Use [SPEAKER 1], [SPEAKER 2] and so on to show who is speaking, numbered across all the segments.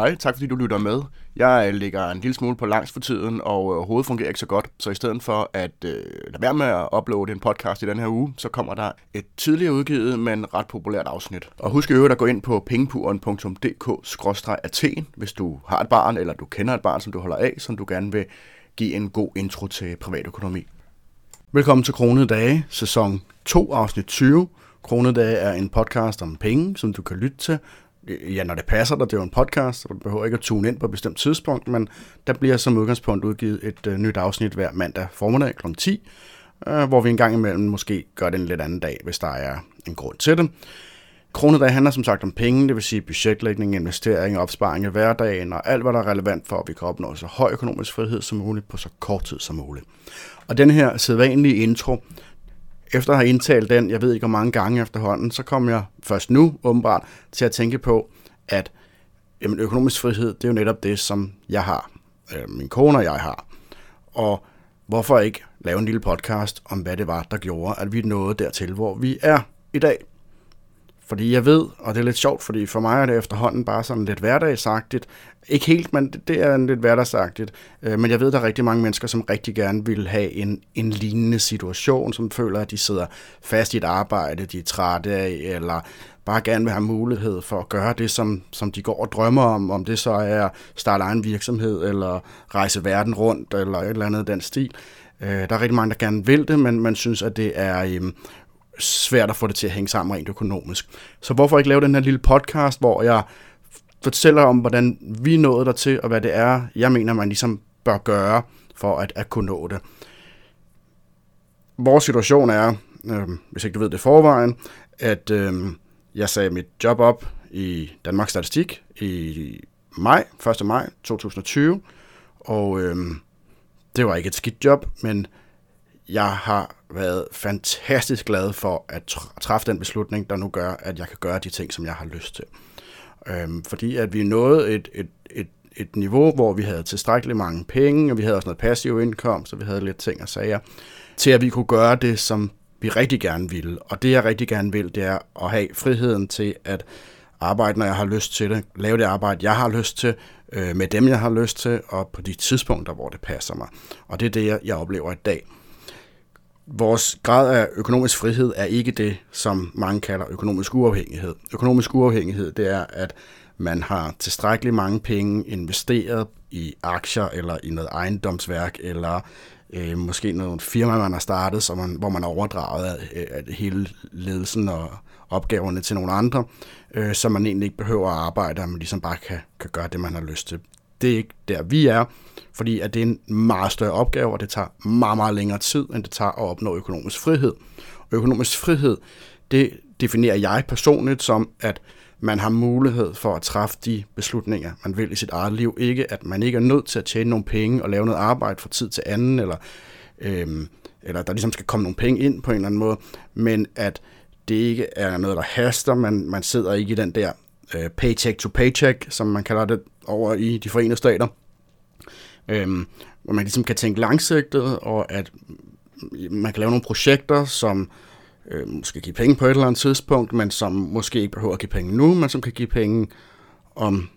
[SPEAKER 1] Hej, tak fordi du lytter med. Jeg øh, ligger en lille smule på langs for tiden, og øh, hovedet fungerer ikke så godt. Så i stedet for at øh, lade være med at uploade en podcast i den her uge, så kommer der et tidligere udgivet, men ret populært afsnit. Og husk i øvrigt at gå ind på pengepuren.dk-athen, hvis du har et barn, eller du kender et barn, som du holder af, som du gerne vil give en god intro til privatøkonomi. Velkommen til Kronede Dage, sæson 2, afsnit 20. Kronede Dage er en podcast om penge, som du kan lytte til, Øh, ja, når det passer dig, det er jo en podcast, så du behøver ikke at tune ind på et bestemt tidspunkt, men der bliver som udgangspunkt udgivet et øh, nyt afsnit hver mandag formiddag kl. 10, øh, hvor vi en gang imellem måske gør det en lidt anden dag, hvis der er en grund til det. Kronedag handler som sagt om penge, det vil sige budgetlægning, investering, opsparing i hverdagen og alt, hvad der er relevant for, at vi kan opnå så høj økonomisk frihed som muligt på så kort tid som muligt. Og den her sædvanlige intro, efter at have indtalt den, jeg ved ikke hvor mange gange efterhånden, så kom jeg først nu åbenbart til at tænke på, at jamen, økonomisk frihed, det er jo netop det, som jeg har. Øh, min kone og jeg har. Og hvorfor ikke lave en lille podcast om, hvad det var, der gjorde, at vi nåede dertil, hvor vi er i dag. Fordi jeg ved, og det er lidt sjovt, fordi for mig er det efterhånden bare sådan lidt hverdagsagtigt. Ikke helt, men det er lidt hverdagsagtigt. Øh, men jeg ved, at der er rigtig mange mennesker, som rigtig gerne vil have en, en lignende situation, som føler, at de sidder fast i et arbejde, de er trætte af, eller bare gerne vil have mulighed for at gøre det, som, som de går og drømmer om, om det så er at starte egen virksomhed, eller rejse verden rundt, eller et eller andet den stil. Øh, der er rigtig mange, der gerne vil det, men man synes, at det er øhm, svært at få det til at hænge sammen rent økonomisk. Så hvorfor ikke lave den her lille podcast, hvor jeg fortæller om, hvordan vi nåede der til, og hvad det er, jeg mener, man ligesom bør gøre for at, at kunne nå det. Vores situation er, øh, hvis ikke du ved det forvejen, at øh, jeg sagde mit job op i Danmarks Statistik i maj, 1. maj 2020, og øh, det var ikke et skidt job, men jeg har været fantastisk glad for at træffe den beslutning, der nu gør, at jeg kan gøre de ting, som jeg har lyst til. Øhm, fordi at vi nåede et, et, et, et niveau, hvor vi havde tilstrækkeligt mange penge, og vi havde også noget passiv indkomst, og vi havde lidt ting og sager, til at vi kunne gøre det, som vi rigtig gerne ville. Og det, jeg rigtig gerne vil, det er at have friheden til at arbejde, når jeg har lyst til det, lave det arbejde, jeg har lyst til, øh, med dem, jeg har lyst til, og på de tidspunkter, hvor det passer mig. Og det er det, jeg, jeg oplever i dag vores grad af økonomisk frihed er ikke det, som mange kalder økonomisk uafhængighed. Økonomisk uafhængighed, det er, at man har tilstrækkeligt mange penge investeret i aktier eller i noget ejendomsværk, eller øh, måske noget firma, man har startet, så man, hvor man har overdraget øh, af, af hele ledelsen og opgaverne til nogle andre, øh, så man egentlig ikke behøver at arbejde, og man ligesom bare kan, kan gøre det, man har lyst til. Det er ikke der, vi er fordi at det er en meget større opgave, og det tager meget, meget længere tid, end det tager at opnå økonomisk frihed. Og økonomisk frihed, det definerer jeg personligt som, at man har mulighed for at træffe de beslutninger, man vil i sit eget liv. Ikke at man ikke er nødt til at tjene nogle penge og lave noget arbejde fra tid til anden, eller, øhm, eller der ligesom skal komme nogle penge ind på en eller anden måde, men at det ikke er noget, der haster. Man, man sidder ikke i den der øh, paycheck to paycheck, som man kalder det over i de forenede stater, øhm, hvor man ligesom kan tænke langsigtet, og at man kan lave nogle projekter, som øh, måske give penge på et eller andet tidspunkt, men som måske ikke behøver at give penge nu, men som kan give penge om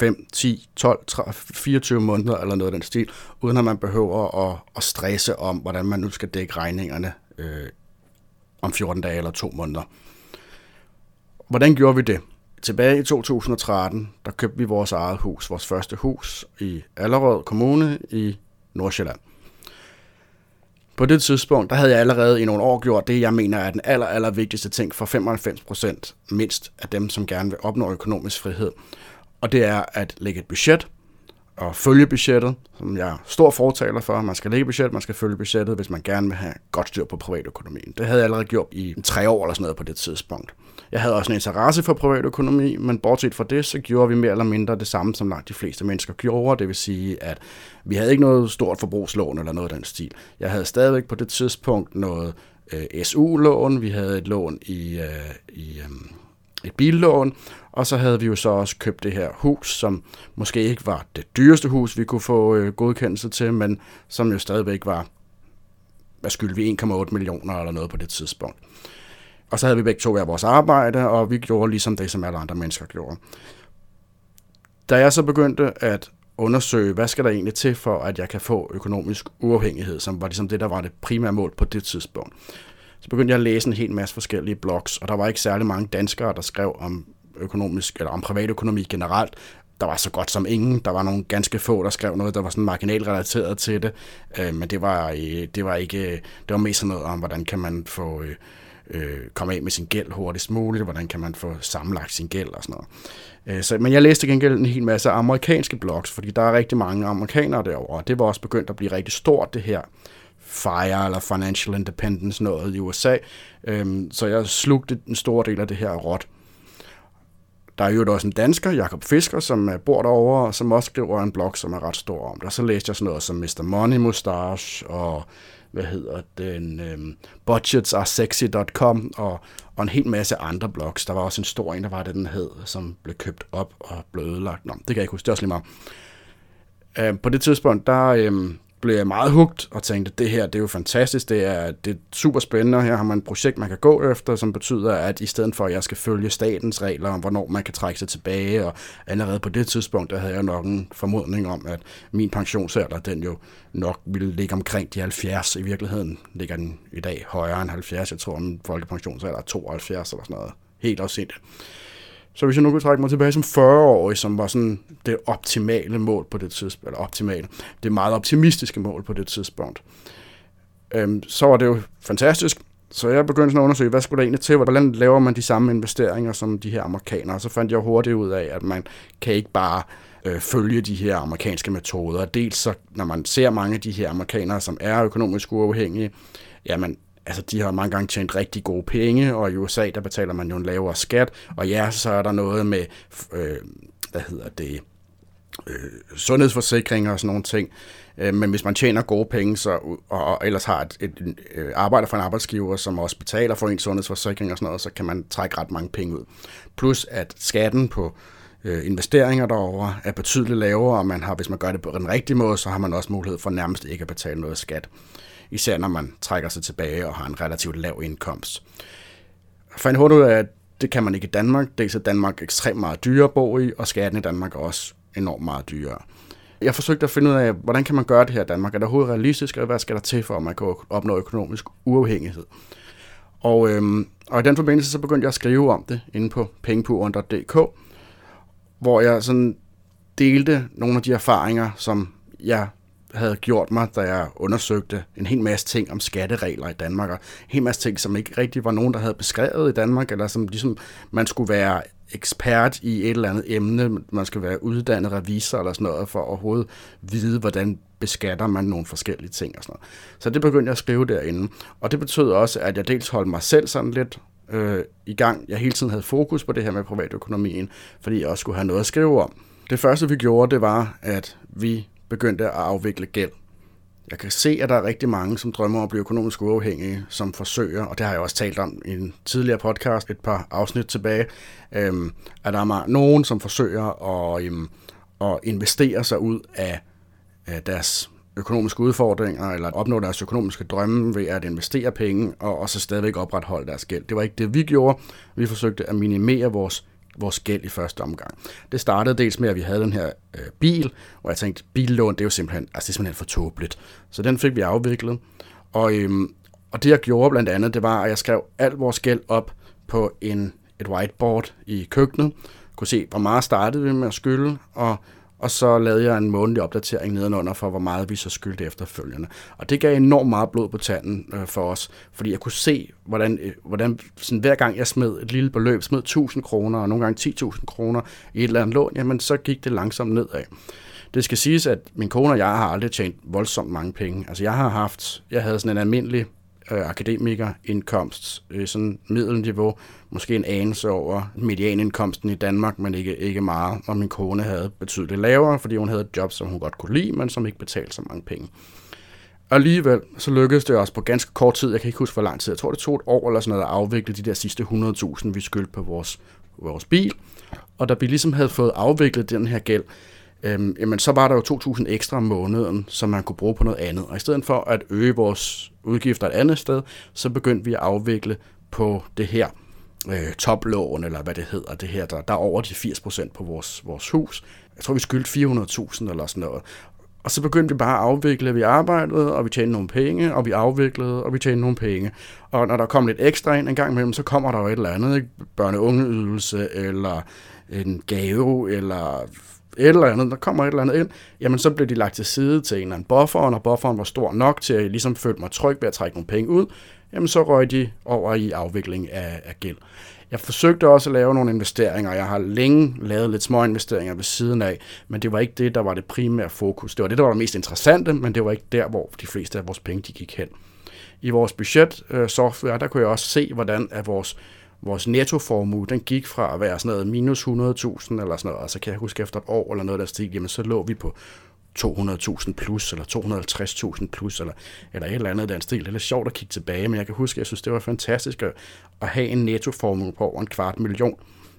[SPEAKER 1] 5, 10, 12, 30, 24 måneder eller noget af den stil, uden at man behøver at, at stresse om, hvordan man nu skal dække regningerne øh, om 14 dage eller to måneder. Hvordan gjorde vi det? Tilbage i 2013, der købte vi vores eget hus, vores første hus i Allerød Kommune i Nordsjælland. På det tidspunkt, der havde jeg allerede i nogle år gjort det, jeg mener er den aller, aller vigtigste ting for 95% mindst af dem, som gerne vil opnå økonomisk frihed. Og det er at lægge et budget og følge budgettet, som jeg er stor fortaler for. Man skal lægge budget, man skal følge budgettet, hvis man gerne vil have godt styr på privatøkonomien. Det havde jeg allerede gjort i tre år eller sådan noget på det tidspunkt. Jeg havde også en interesse for privatøkonomi, men bortset fra det, så gjorde vi mere eller mindre det samme, som langt de fleste mennesker gjorde. Det vil sige, at vi havde ikke noget stort forbrugslån eller noget af den stil. Jeg havde stadigvæk på det tidspunkt noget øh, SU-lån, vi havde et lån i, øh, i øh, et billån, og så havde vi jo så også købt det her hus, som måske ikke var det dyreste hus, vi kunne få øh, godkendelse til, men som jo stadigvæk var, hvad skyldte vi, 1,8 millioner eller noget på det tidspunkt. Og så havde vi begge to hver vores arbejde, og vi gjorde ligesom det, som alle andre mennesker gjorde. Da jeg så begyndte at undersøge, hvad skal der egentlig til for, at jeg kan få økonomisk uafhængighed, som var ligesom det, der var det primære mål på det tidspunkt. Så begyndte jeg at læse en hel masse forskellige blogs, og der var ikke særlig mange danskere, der skrev om økonomisk eller om privatøkonomi generelt. Der var så godt som ingen. Der var nogle ganske få, der skrev noget, der var sådan marginalt relateret til det. Øh, men det var, øh, det var ikke, det var mest sådan noget om, hvordan kan man få øh, øh, komme af med sin gæld hurtigst muligt, hvordan kan man få sammenlagt sin gæld og sådan noget. Øh, så, men jeg læste gengæld en hel masse amerikanske blogs, fordi der er rigtig mange amerikanere derovre, og det var også begyndt at blive rigtig stort, det her FIRE eller Financial Independence noget i USA. Øh, så jeg slugte en stor del af det her råt. Der er jo også en dansker, Jakob Fisker, som bor derovre, og som også skriver en blog, som er ret stor om det. Og så læste jeg sådan noget som Mr. Money Mustache og hvad hedder den, øhm, budgetsaresexy.com og, og en hel masse andre blogs. Der var også en stor en, der var det, den hed, som blev købt op og blev ødelagt. Nå, det kan jeg ikke huske, det er også lige meget. Øh, på det tidspunkt, der, øhm, blev jeg meget hugt og tænkte, det her det er jo fantastisk, det er, det er super spændende, her har man et projekt, man kan gå efter, som betyder, at i stedet for, at jeg skal følge statens regler om, hvornår man kan trække sig tilbage, og allerede på det tidspunkt, der havde jeg nok en formodning om, at min pensionsalder, den jo nok ville ligge omkring de 70. I virkeligheden ligger den i dag højere end 70. Jeg tror, min folkepensionsalder er 72 eller sådan noget. Helt afsindigt. Så hvis jeg nu kunne trække mig tilbage som 40-årig, som var sådan det optimale mål på det tidspunkt, eller optimale, det meget optimistiske mål på det tidspunkt, øhm, så var det jo fantastisk. Så jeg begyndte sådan at undersøge, hvad skulle der egentlig til, hvordan laver man de samme investeringer som de her amerikanere, så fandt jeg hurtigt ud af, at man kan ikke bare øh, følge de her amerikanske metoder. Dels så, når man ser mange af de her amerikanere, som er økonomisk uafhængige, jamen altså de har mange gange tjent rigtig gode penge, og i USA, der betaler man jo en lavere skat, og ja, så er der noget med, øh, hvad hedder det, øh, sundhedsforsikringer og sådan nogle ting, øh, men hvis man tjener gode penge, så, og, og ellers har et, et, et øh, for en arbejdsgiver, som også betaler for en sundhedsforsikring og sådan noget, så kan man trække ret mange penge ud. Plus at skatten på øh, investeringer derover er betydeligt lavere, og man har, hvis man gør det på den rigtige måde, så har man også mulighed for nærmest ikke at betale noget skat især når man trækker sig tilbage og har en relativt lav indkomst. Fandt hurtigt ud af, at det kan man ikke i Danmark. Dels er Danmark ekstremt meget dyrere at bo i, og skatten i Danmark er også enormt meget dyrere. Jeg forsøgte at finde ud af, hvordan kan man gøre det her i Danmark? Er det overhovedet realistisk, og hvad skal der til for, at man kan opnå økonomisk uafhængighed? Og, øhm, og i den forbindelse så begyndte jeg at skrive om det inde på pengepuren.dk, hvor jeg sådan delte nogle af de erfaringer, som jeg havde gjort mig, da jeg undersøgte en hel masse ting om skatteregler i Danmark, og en hel masse ting, som ikke rigtig var nogen, der havde beskrevet i Danmark, eller som ligesom man skulle være ekspert i et eller andet emne, man skal være uddannet revisor eller sådan noget, for at overhovedet vide, hvordan beskatter man nogle forskellige ting og sådan noget. Så det begyndte jeg at skrive derinde, og det betød også, at jeg dels holdt mig selv sådan lidt øh, i gang. Jeg hele tiden havde fokus på det her med privatøkonomien, fordi jeg også skulle have noget at skrive om. Det første, vi gjorde, det var, at vi begyndte at afvikle gæld. Jeg kan se, at der er rigtig mange, som drømmer om at blive økonomisk uafhængige, som forsøger, og det har jeg også talt om i en tidligere podcast, et par afsnit tilbage, øhm, at der er nogen, som forsøger at, øhm, at investere sig ud af, af deres økonomiske udfordringer, eller opnå deres økonomiske drømme ved at investere penge, og, og så stadigvæk opretholde deres gæld. Det var ikke det, vi gjorde. Vi forsøgte at minimere vores vores gæld i første omgang. Det startede dels med, at vi havde den her øh, bil, og jeg tænkte, billån, det er jo simpelthen, altså det er simpelthen for tåbeligt. Så den fik vi afviklet. Og, øhm, og det jeg gjorde blandt andet, det var, at jeg skrev al vores gæld op på en, et whiteboard i køkkenet. Kunne se, hvor meget startede vi med at skylde, og og så lavede jeg en månedlig opdatering nedenunder for, hvor meget vi så skyldte efterfølgende. Og det gav enormt meget blod på tanden øh, for os, fordi jeg kunne se, hvordan, øh, hvordan sådan, hver gang jeg smed et lille beløb, smed 1000 kroner, og nogle gange 10.000 kroner i et eller andet lån, jamen så gik det langsomt nedad. Det skal siges, at min kone og jeg har aldrig tjent voldsomt mange penge. Altså jeg har haft, jeg havde sådan en almindelig øh, akademikerindkomst, øh, sådan middelniveau, måske en anelse over medianindkomsten i Danmark, men ikke, ikke meget. Og min kone havde betydeligt lavere, fordi hun havde et job, som hun godt kunne lide, men som ikke betalte så mange penge. Og alligevel, så lykkedes det også på ganske kort tid, jeg kan ikke huske hvor lang tid, jeg tror det tog et år eller sådan noget at afvikle de der sidste 100.000, vi skyldte på vores, vores bil. Og da vi ligesom havde fået afviklet den her gæld, øhm, jamen så var der jo 2.000 ekstra om måneden, som man kunne bruge på noget andet. Og i stedet for at øge vores udgifter et andet sted, så begyndte vi at afvikle på det her øh, toplån, eller hvad det hedder, det her, der, der er over de 80% på vores, vores hus. jeg tror, vi skyldte 400.000 eller sådan noget. Og så begyndte vi bare at afvikle, vi arbejdede, og vi tjente nogle penge, og vi afviklede, og vi tjente nogle penge. Og når der kom lidt ekstra ind en gang imellem, så kommer der jo et eller andet, ikke? børne-ungeydelse, eller en gave, eller et eller andet, der kommer et eller andet ind, jamen så blev de lagt til side til en eller anden buffer, og når bufferen var stor nok til, at jeg ligesom følte mig tryg ved at trække nogle penge ud, jamen så røg de over i afvikling af, af gæld. Jeg forsøgte også at lave nogle investeringer. Jeg har længe lavet lidt små investeringer ved siden af, men det var ikke det, der var det primære fokus. Det var det, der var det mest interessante, men det var ikke der, hvor de fleste af vores penge de gik hen. I vores budget-software, øh, der kunne jeg også se, hvordan at vores, vores nettoformue, den gik fra at være sådan noget minus 100.000 eller sådan noget, og så kan jeg huske efter et år eller noget der stig, jamen så lå vi på 200.000 plus, eller 250.000 plus, eller, eller et eller andet den stil. Det er lidt sjovt at kigge tilbage, men jeg kan huske, at jeg synes, det var fantastisk at, at have en nettoformue på over en kvart million,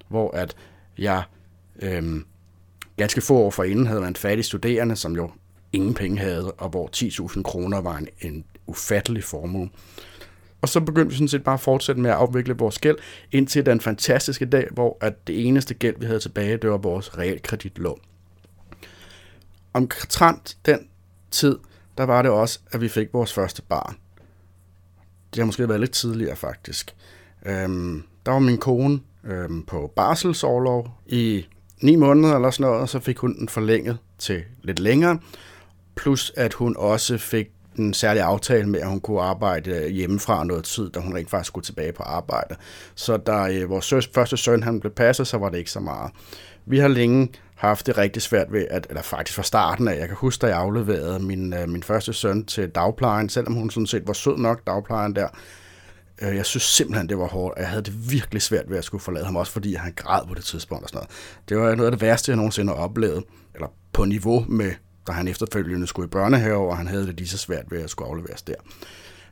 [SPEAKER 1] hvor at jeg øhm, ganske få år forinden havde været en fattig studerende, som jo ingen penge havde, og hvor 10.000 kroner var en, en ufattelig formue. Og så begyndte vi sådan set bare at fortsætte med at afvikle vores gæld, indtil den fantastiske dag, hvor at det eneste gæld, vi havde tilbage, det var vores realkreditlån omtrent den tid, der var det også, at vi fik vores første barn. Det har måske været lidt tidligere, faktisk. Øhm, der var min kone øhm, på barselsårlov i ni måneder eller sådan noget, og så fik hun den forlænget til lidt længere. Plus at hun også fik en særlig aftale med, at hun kunne arbejde øh, hjemmefra noget tid, da hun rent faktisk skulle tilbage på arbejde. Så da øh, vores søs, første søn han blev passet, så var det ikke så meget. Vi har længe haft det rigtig svært ved, at, eller faktisk fra starten af, jeg kan huske, da jeg afleverede min, øh, min første søn til dagplejen, selvom hun sådan set var sød nok, dagplejen der, øh, jeg synes simpelthen, det var hårdt, og jeg havde det virkelig svært ved at skulle forlade ham, også fordi han græd på det tidspunkt og sådan noget. Det var noget af det værste, jeg nogensinde har oplevet, eller på niveau med, da han efterfølgende skulle i børnehave, og han havde det lige så svært ved at skulle afleveres der.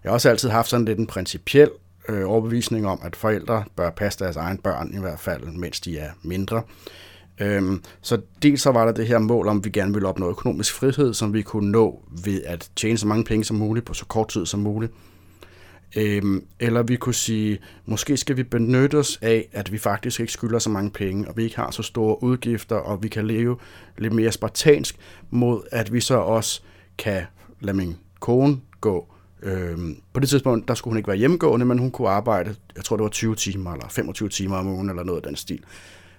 [SPEAKER 1] Jeg har også altid haft sådan lidt en principiel øh, overbevisning om, at forældre bør passe deres egen børn, i hvert fald mens de er mindre. Øhm, så dels så var der det her mål om, at vi gerne ville opnå økonomisk frihed, som vi kunne nå ved at tjene så mange penge som muligt på så kort tid som muligt. Øhm, eller vi kunne sige, måske skal vi benytte os af, at vi faktisk ikke skylder så mange penge, og vi ikke har så store udgifter, og vi kan leve lidt mere spartansk, mod at vi så også kan lade min kone gå. Øhm, på det tidspunkt, der skulle hun ikke være hjemmegående, men hun kunne arbejde, jeg tror det var 20 timer, eller 25 timer om ugen, eller noget af den stil.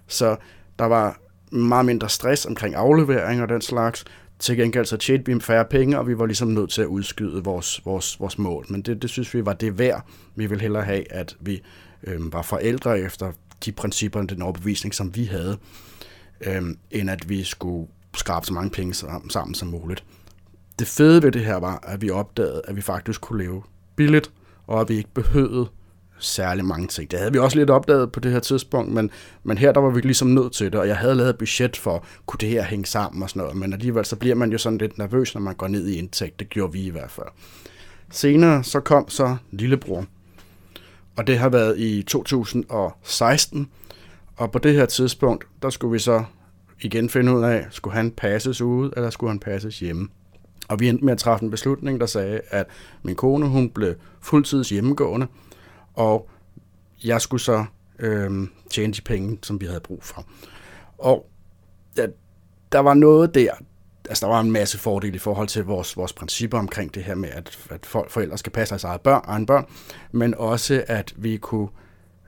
[SPEAKER 1] Så der var meget mindre stress omkring aflevering og den slags. Til gengæld så tjente vi færre penge, og vi var ligesom nødt til at udskyde vores, vores, vores mål. Men det, det synes vi var det værd. Vi ville hellere have, at vi øh, var forældre efter de principper og den overbevisning, som vi havde, øh, end at vi skulle skrabe så mange penge sammen, sammen som muligt. Det fede ved det her var, at vi opdagede, at vi faktisk kunne leve billigt, og at vi ikke behøvede særlig mange ting. Det havde vi også lidt opdaget på det her tidspunkt, men, men her der var vi ligesom nødt til det, og jeg havde lavet budget for, kunne det her hænge sammen og sådan noget, men alligevel så bliver man jo sådan lidt nervøs, når man går ned i indtægt. Det gjorde vi i hvert fald. Senere så kom så Lillebror, og det har været i 2016, og på det her tidspunkt, der skulle vi så igen finde ud af, skulle han passes ude, eller skulle han passes hjemme. Og vi endte med at træffe en beslutning, der sagde, at min kone, hun blev fuldtids hjemmegående, og jeg skulle så øh, tjene de penge, som vi havde brug for. Og ja, der var noget der, altså der var en masse fordele i forhold til vores, vores principper omkring det her med, at, at folk, forældre skal passe deres eget børn, egen børn, men også at vi kunne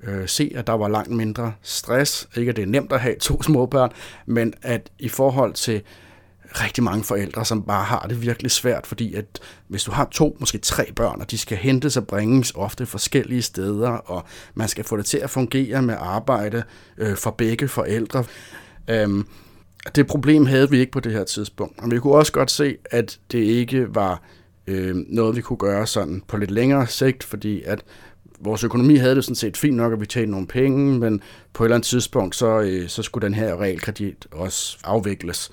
[SPEAKER 1] øh, se, at der var langt mindre stress. Ikke at det er nemt at have to små børn, men at i forhold til rigtig mange forældre, som bare har det virkelig svært, fordi at hvis du har to, måske tre børn, og de skal hentes og bringes ofte forskellige steder, og man skal få det til at fungere med arbejde øh, for begge forældre. Øhm, det problem havde vi ikke på det her tidspunkt. Og vi kunne også godt se, at det ikke var øh, noget, vi kunne gøre sådan på lidt længere sigt, fordi at vores økonomi havde det sådan set fint nok, at vi tjente nogle penge, men på et eller andet tidspunkt, så, øh, så skulle den her realkredit også afvikles.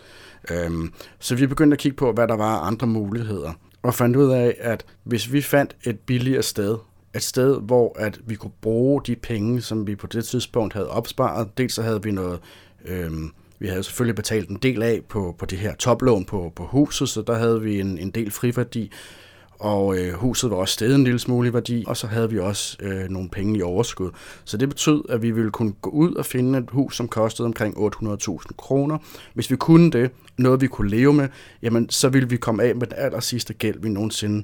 [SPEAKER 1] Øhm, så vi begyndte at kigge på, hvad der var andre muligheder, og fandt ud af, at hvis vi fandt et billigere sted, et sted, hvor at vi kunne bruge de penge, som vi på det tidspunkt havde opsparet, dels så havde vi noget, øhm, vi havde selvfølgelig betalt en del af på, på det her toplån på, på huset, så der havde vi en, en del friværdi, og øh, huset var også stedet en lille smule i værdi, og så havde vi også øh, nogle penge i overskud. Så det betød, at vi ville kunne gå ud og finde et hus, som kostede omkring 800.000 kroner. Hvis vi kunne det, noget vi kunne leve med, jamen så ville vi komme af med den aller sidste gæld, vi nogensinde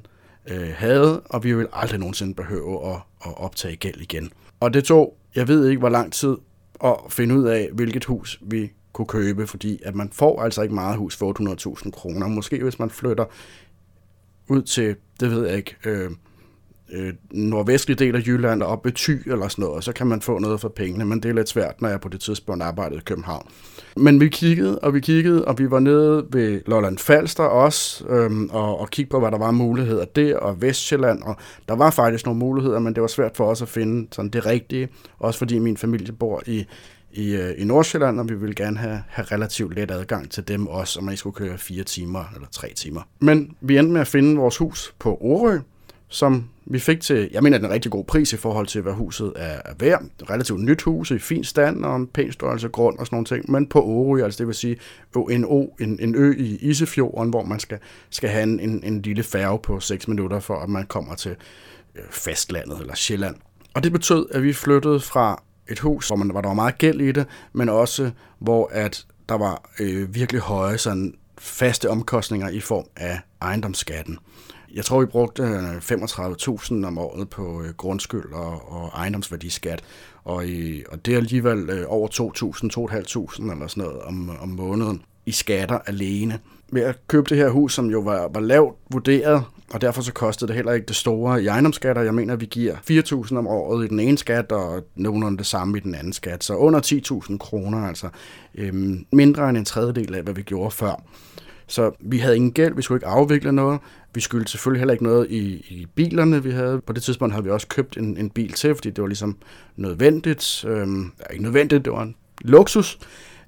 [SPEAKER 1] øh, havde, og vi ville aldrig nogensinde behøve at, at optage gæld igen. Og det tog, jeg ved ikke hvor lang tid, at finde ud af, hvilket hus vi kunne købe, fordi at man får altså ikke meget hus for 800.000 kroner. Måske hvis man flytter ud til, det ved jeg ikke, øh, øh, nordvestlige del af Jylland og op ved Thy eller sådan noget, så kan man få noget for pengene, men det er lidt svært, når jeg på det tidspunkt arbejdede i København. Men vi kiggede, og vi kiggede, og vi var nede ved Lolland Falster også, øhm, og, og kiggede på, hvad der var muligheder der, og Vestjylland, og der var faktisk nogle muligheder, men det var svært for os at finde sådan det rigtige, også fordi min familie bor i, i, øh, i Nordsjælland, og vi ville gerne have, have relativt let adgang til dem også, og man ikke skulle køre fire timer eller tre timer. Men vi endte med at finde vores hus på Orø, som vi fik til, jeg mener, den en rigtig god pris i forhold til, hvad huset er værd. Relativt nyt hus i fin stand og en pæn størrelse grund og sådan nogle ting, men på Orø, altså det vil sige en, o, en, en ø i Isefjorden, hvor man skal, skal have en, en, en lille færge på 6 minutter, for at man kommer til øh, fastlandet eller Sjælland. Og det betød, at vi flyttede fra et hus, hvor, man, hvor der var meget gæld i det, men også hvor at der var øh, virkelig høje sådan, faste omkostninger i form af ejendomsskatten. Jeg tror, vi brugte øh, 35.000 om året på øh, grundskyld og, og ejendomsværdiskat, og, i, og det er alligevel øh, over 2.000, 2.500 eller sådan noget om, om måneden i skatter alene med at købe det her hus, som jo var, var lavt vurderet, og derfor så kostede det heller ikke det store i ejendomsskatter. Jeg mener, at vi giver 4.000 om året i den ene skat, og nogenlunde det samme i den anden skat. Så under 10.000 kroner, altså øhm, mindre end en tredjedel af, hvad vi gjorde før. Så vi havde ingen gæld, vi skulle ikke afvikle noget. Vi skyldte selvfølgelig heller ikke noget i, i bilerne, vi havde. På det tidspunkt havde vi også købt en, en bil til, fordi det var ligesom nødvendigt. Øhm, ikke nødvendigt, det var en luksus.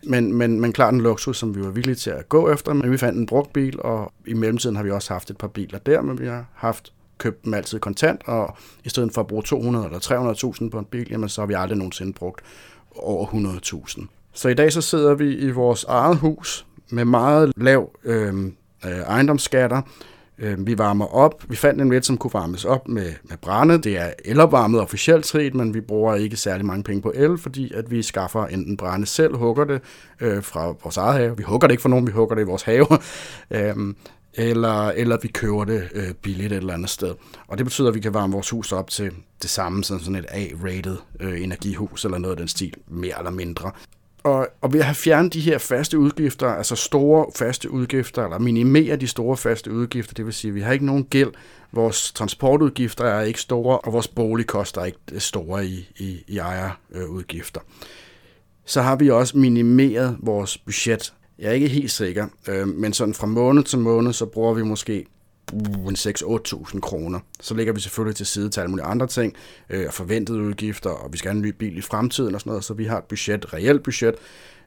[SPEAKER 1] Men, men, men klart en luksus, som vi var villige til at gå efter. Men vi fandt en brugt bil, og i mellemtiden har vi også haft et par biler der, men vi har haft købt dem altid kontant, og i stedet for at bruge 200 eller 300.000 på en bil, jamen så har vi aldrig nogensinde brugt over 100.000. Så i dag så sidder vi i vores eget hus med meget lav øhm, øh, ejendomsskatter, Øh, vi varmer op. Vi fandt en net, som kunne varmes op med, med brænde. Det er elopvarmet officielt set, men vi bruger ikke særlig mange penge på el, fordi at vi skaffer enten brænde selv, hugger det øh, fra vores eget have. Vi hugger det ikke for nogen, vi hugger det i vores have. øh, eller, eller vi køber det øh, billigt et eller andet sted. Og det betyder, at vi kan varme vores hus op til det samme, som sådan et A-rated øh, energihus eller noget af den stil, mere eller mindre. Og, og ved at have fjernet de her faste udgifter, altså store faste udgifter, eller minimere de store faste udgifter, det vil sige, at vi har ikke nogen gæld, vores transportudgifter er ikke store, og vores bolig koster ikke øh, store i, i, i ejerudgifter. Så har vi også minimeret vores budget. Jeg er ikke helt sikker, øh, men sådan fra måned til måned, så bruger vi måske en 6-8.000 kroner. Så lægger vi selvfølgelig til side til alle mulige andre ting, øh, forventede udgifter, og vi skal have en ny bil i fremtiden og sådan noget, så vi har et budget, et reelt budget,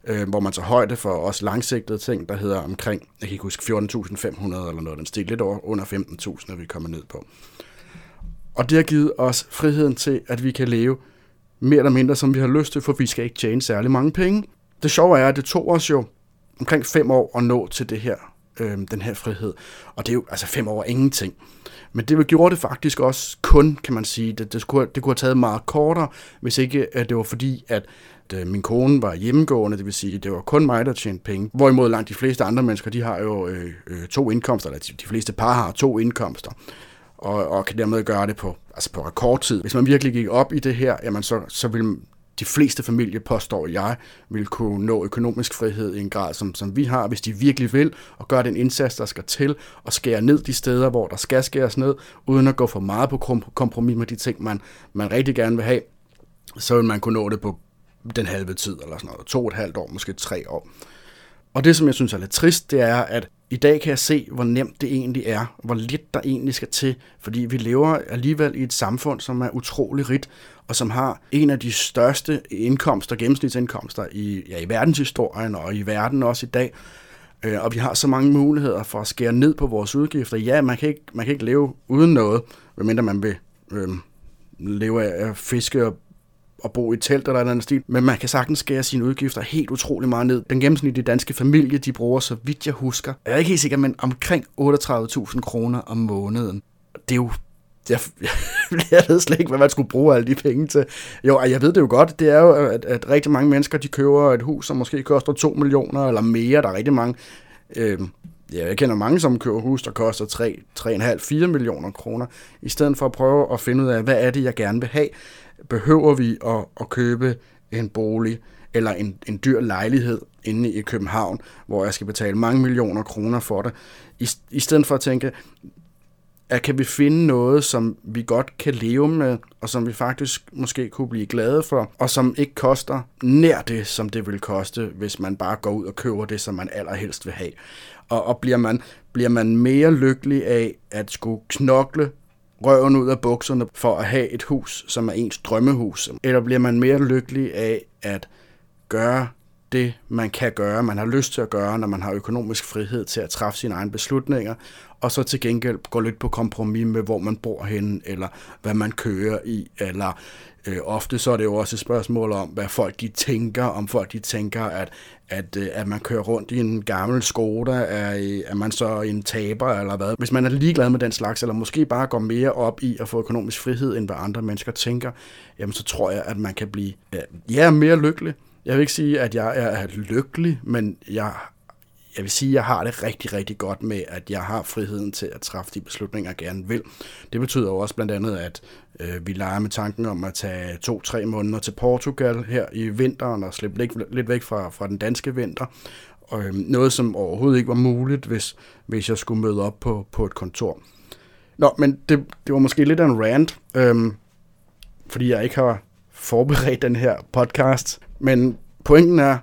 [SPEAKER 1] øh, hvor man tager højde for også langsigtede ting, der hedder omkring, jeg kan ikke huske, 14.500 eller noget, den stil lidt over, under 15.000 er vi kommet ned på. Og det har givet os friheden til, at vi kan leve mere eller mindre, som vi har lyst til, for vi skal ikke tjene særlig mange penge. Det sjove er, at det tog os jo omkring fem år at nå til det her øh, den her frihed. Og det er jo altså fem år ingenting. Men det gjorde det faktisk også kun, kan man sige. Det, det, skulle, det kunne have taget meget kortere, hvis ikke at det var fordi, at øh, min kone var hjemmegående, det vil sige, at det var kun mig, der tjente penge. Hvorimod langt de fleste andre mennesker, de har jo øh, øh, to indkomster, eller de, de fleste par har to indkomster, og, og kan dermed gøre det på, altså på rekordtid. Hvis man virkelig gik op i det her, jamen så, så ville de fleste familier, påstår jeg, vil kunne nå økonomisk frihed i en grad, som, som vi har, hvis de virkelig vil, og gør den indsats, der skal til, og skære ned de steder, hvor der skal skæres ned, uden at gå for meget på kompromis med de ting, man, man rigtig gerne vil have, så vil man kunne nå det på den halve tid, eller sådan noget, to og et halvt år, måske tre år. Og det, som jeg synes er lidt trist, det er, at i dag kan jeg se, hvor nemt det egentlig er, hvor lidt der egentlig skal til, fordi vi lever alligevel i et samfund, som er utrolig rigt, og som har en af de største indkomster, gennemsnitsindkomster i, ja, i verdenshistorien og i verden også i dag. Øh, og vi har så mange muligheder for at skære ned på vores udgifter. Ja, man kan ikke, man kan ikke leve uden noget, medmindre man vil øh, leve af fiske og at bo i telt eller andet stil, men man kan sagtens skære sine udgifter helt utrolig meget ned. Den gennemsnitlige danske familie, de bruger, så vidt jeg husker, jeg er ikke helt sikker, men omkring 38.000 kroner om måneden. det er jo jeg, jeg ved slet ikke, hvad man skulle bruge alle de penge til. Jo, jeg ved det jo godt. Det er jo, at, at rigtig mange mennesker, de køber et hus, som måske koster 2 millioner eller mere. Der er rigtig mange... Øh, ja, jeg kender mange, som køber hus, der koster 3, 3,5-4 millioner kroner, i stedet for at prøve at finde ud af, hvad er det, jeg gerne vil have. Behøver vi at, at købe en bolig eller en, en dyr lejlighed inde i København, hvor jeg skal betale mange millioner kroner for det, i, i stedet for at tænke, at kan vi finde noget, som vi godt kan leve med, og som vi faktisk måske kunne blive glade for, og som ikke koster nær det, som det vil koste, hvis man bare går ud og køber det, som man allerhelst vil have. Og, og bliver, man, bliver man mere lykkelig af at skulle knokle røven ud af bukserne for at have et hus, som er ens drømmehus? Eller bliver man mere lykkelig af at gøre det, man kan gøre, man har lyst til at gøre, når man har økonomisk frihed til at træffe sine egne beslutninger, og så til gengæld gå lidt på kompromis med, hvor man bor henne, eller hvad man kører i, eller øh, ofte så er det jo også et spørgsmål om, hvad folk de tænker, om folk de tænker, at, at, øh, at man kører rundt i en gammel Skoda, er, er man så en taber, eller hvad. Hvis man er ligeglad med den slags, eller måske bare går mere op i at få økonomisk frihed, end hvad andre mennesker tænker, jamen så tror jeg, at man kan blive øh, ja, mere lykkelig. Jeg vil ikke sige, at jeg er lykkelig, men jeg jeg vil sige, at jeg har det rigtig, rigtig godt med, at jeg har friheden til at træffe de beslutninger, jeg gerne vil. Det betyder jo også blandt andet, at øh, vi leger med tanken om at tage to-tre måneder til Portugal her i vinteren og slippe lidt, lidt væk fra, fra den danske vinter. Og, øh, noget, som overhovedet ikke var muligt, hvis, hvis jeg skulle møde op på, på et kontor. Nå, men det, det var måske lidt af en rant, øh, fordi jeg ikke har forberedt den her podcast. Men pointen er,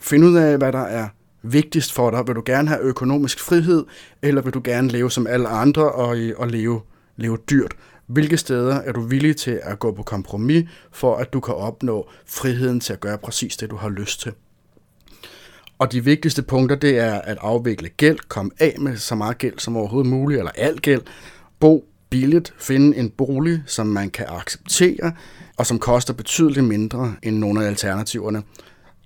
[SPEAKER 1] find ud af, hvad der er vigtigst for dig? Vil du gerne have økonomisk frihed, eller vil du gerne leve som alle andre og, og leve, leve dyrt? Hvilke steder er du villig til at gå på kompromis, for at du kan opnå friheden til at gøre præcis det, du har lyst til? Og de vigtigste punkter, det er at afvikle gæld, komme af med så meget gæld som overhovedet muligt, eller al gæld, bo billigt, finde en bolig, som man kan acceptere, og som koster betydeligt mindre end nogle af alternativerne,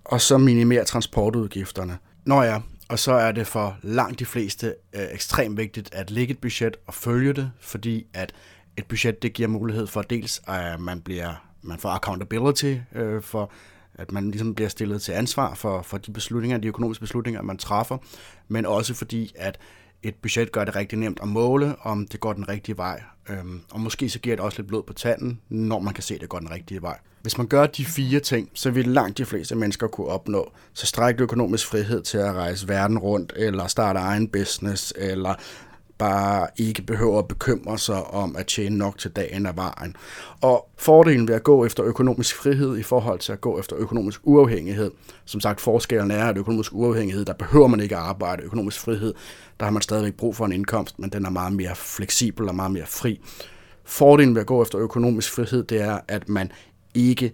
[SPEAKER 1] og så minimere transportudgifterne. Nå ja, og så er det for langt de fleste øh, ekstremt vigtigt at lægge et budget og følge det, fordi at et budget det giver mulighed for dels, at man bliver man får accountability øh, for, at man ligesom bliver stillet til ansvar for, for de beslutninger, de økonomiske beslutninger, man træffer, men også fordi, at et budget gør det rigtig nemt at måle, om det går den rigtige vej. Øhm, og måske så giver det også lidt blod på tanden, når man kan se, at det går den rigtige vej. Hvis man gør de fire ting, så vil langt de fleste mennesker kunne opnå så strække økonomisk frihed til at rejse verden rundt, eller starte egen business, eller bare ikke behøver at bekymre sig om at tjene nok til dagen af vejen. Og fordelen ved at gå efter økonomisk frihed i forhold til at gå efter økonomisk uafhængighed, som sagt forskellen er, at økonomisk uafhængighed, der behøver man ikke at arbejde. Økonomisk frihed, der har man stadigvæk brug for en indkomst, men den er meget mere fleksibel og meget mere fri. Fordelen ved at gå efter økonomisk frihed, det er, at man ikke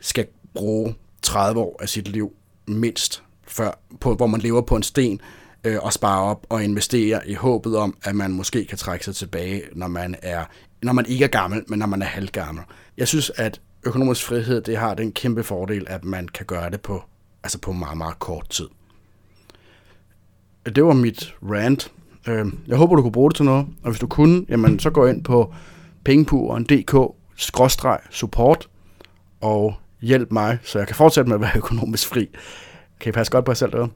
[SPEAKER 1] skal bruge 30 år af sit liv mindst, før, på, hvor man lever på en sten, øh, og spare op og investere i håbet om, at man måske kan trække sig tilbage, når man er når man ikke er gammel, men når man er halvgammel. Jeg synes, at økonomisk frihed, det har den kæmpe fordel, at man kan gøre det på, altså på meget, meget kort tid. Det var mit rant. Øh, jeg håber, du kunne bruge det til noget, og hvis du kunne, jamen, så gå ind på pengepuren.dk-support og hjælp mig, så jeg kan fortsætte med at være økonomisk fri. Kan I passe godt på jer selv derude?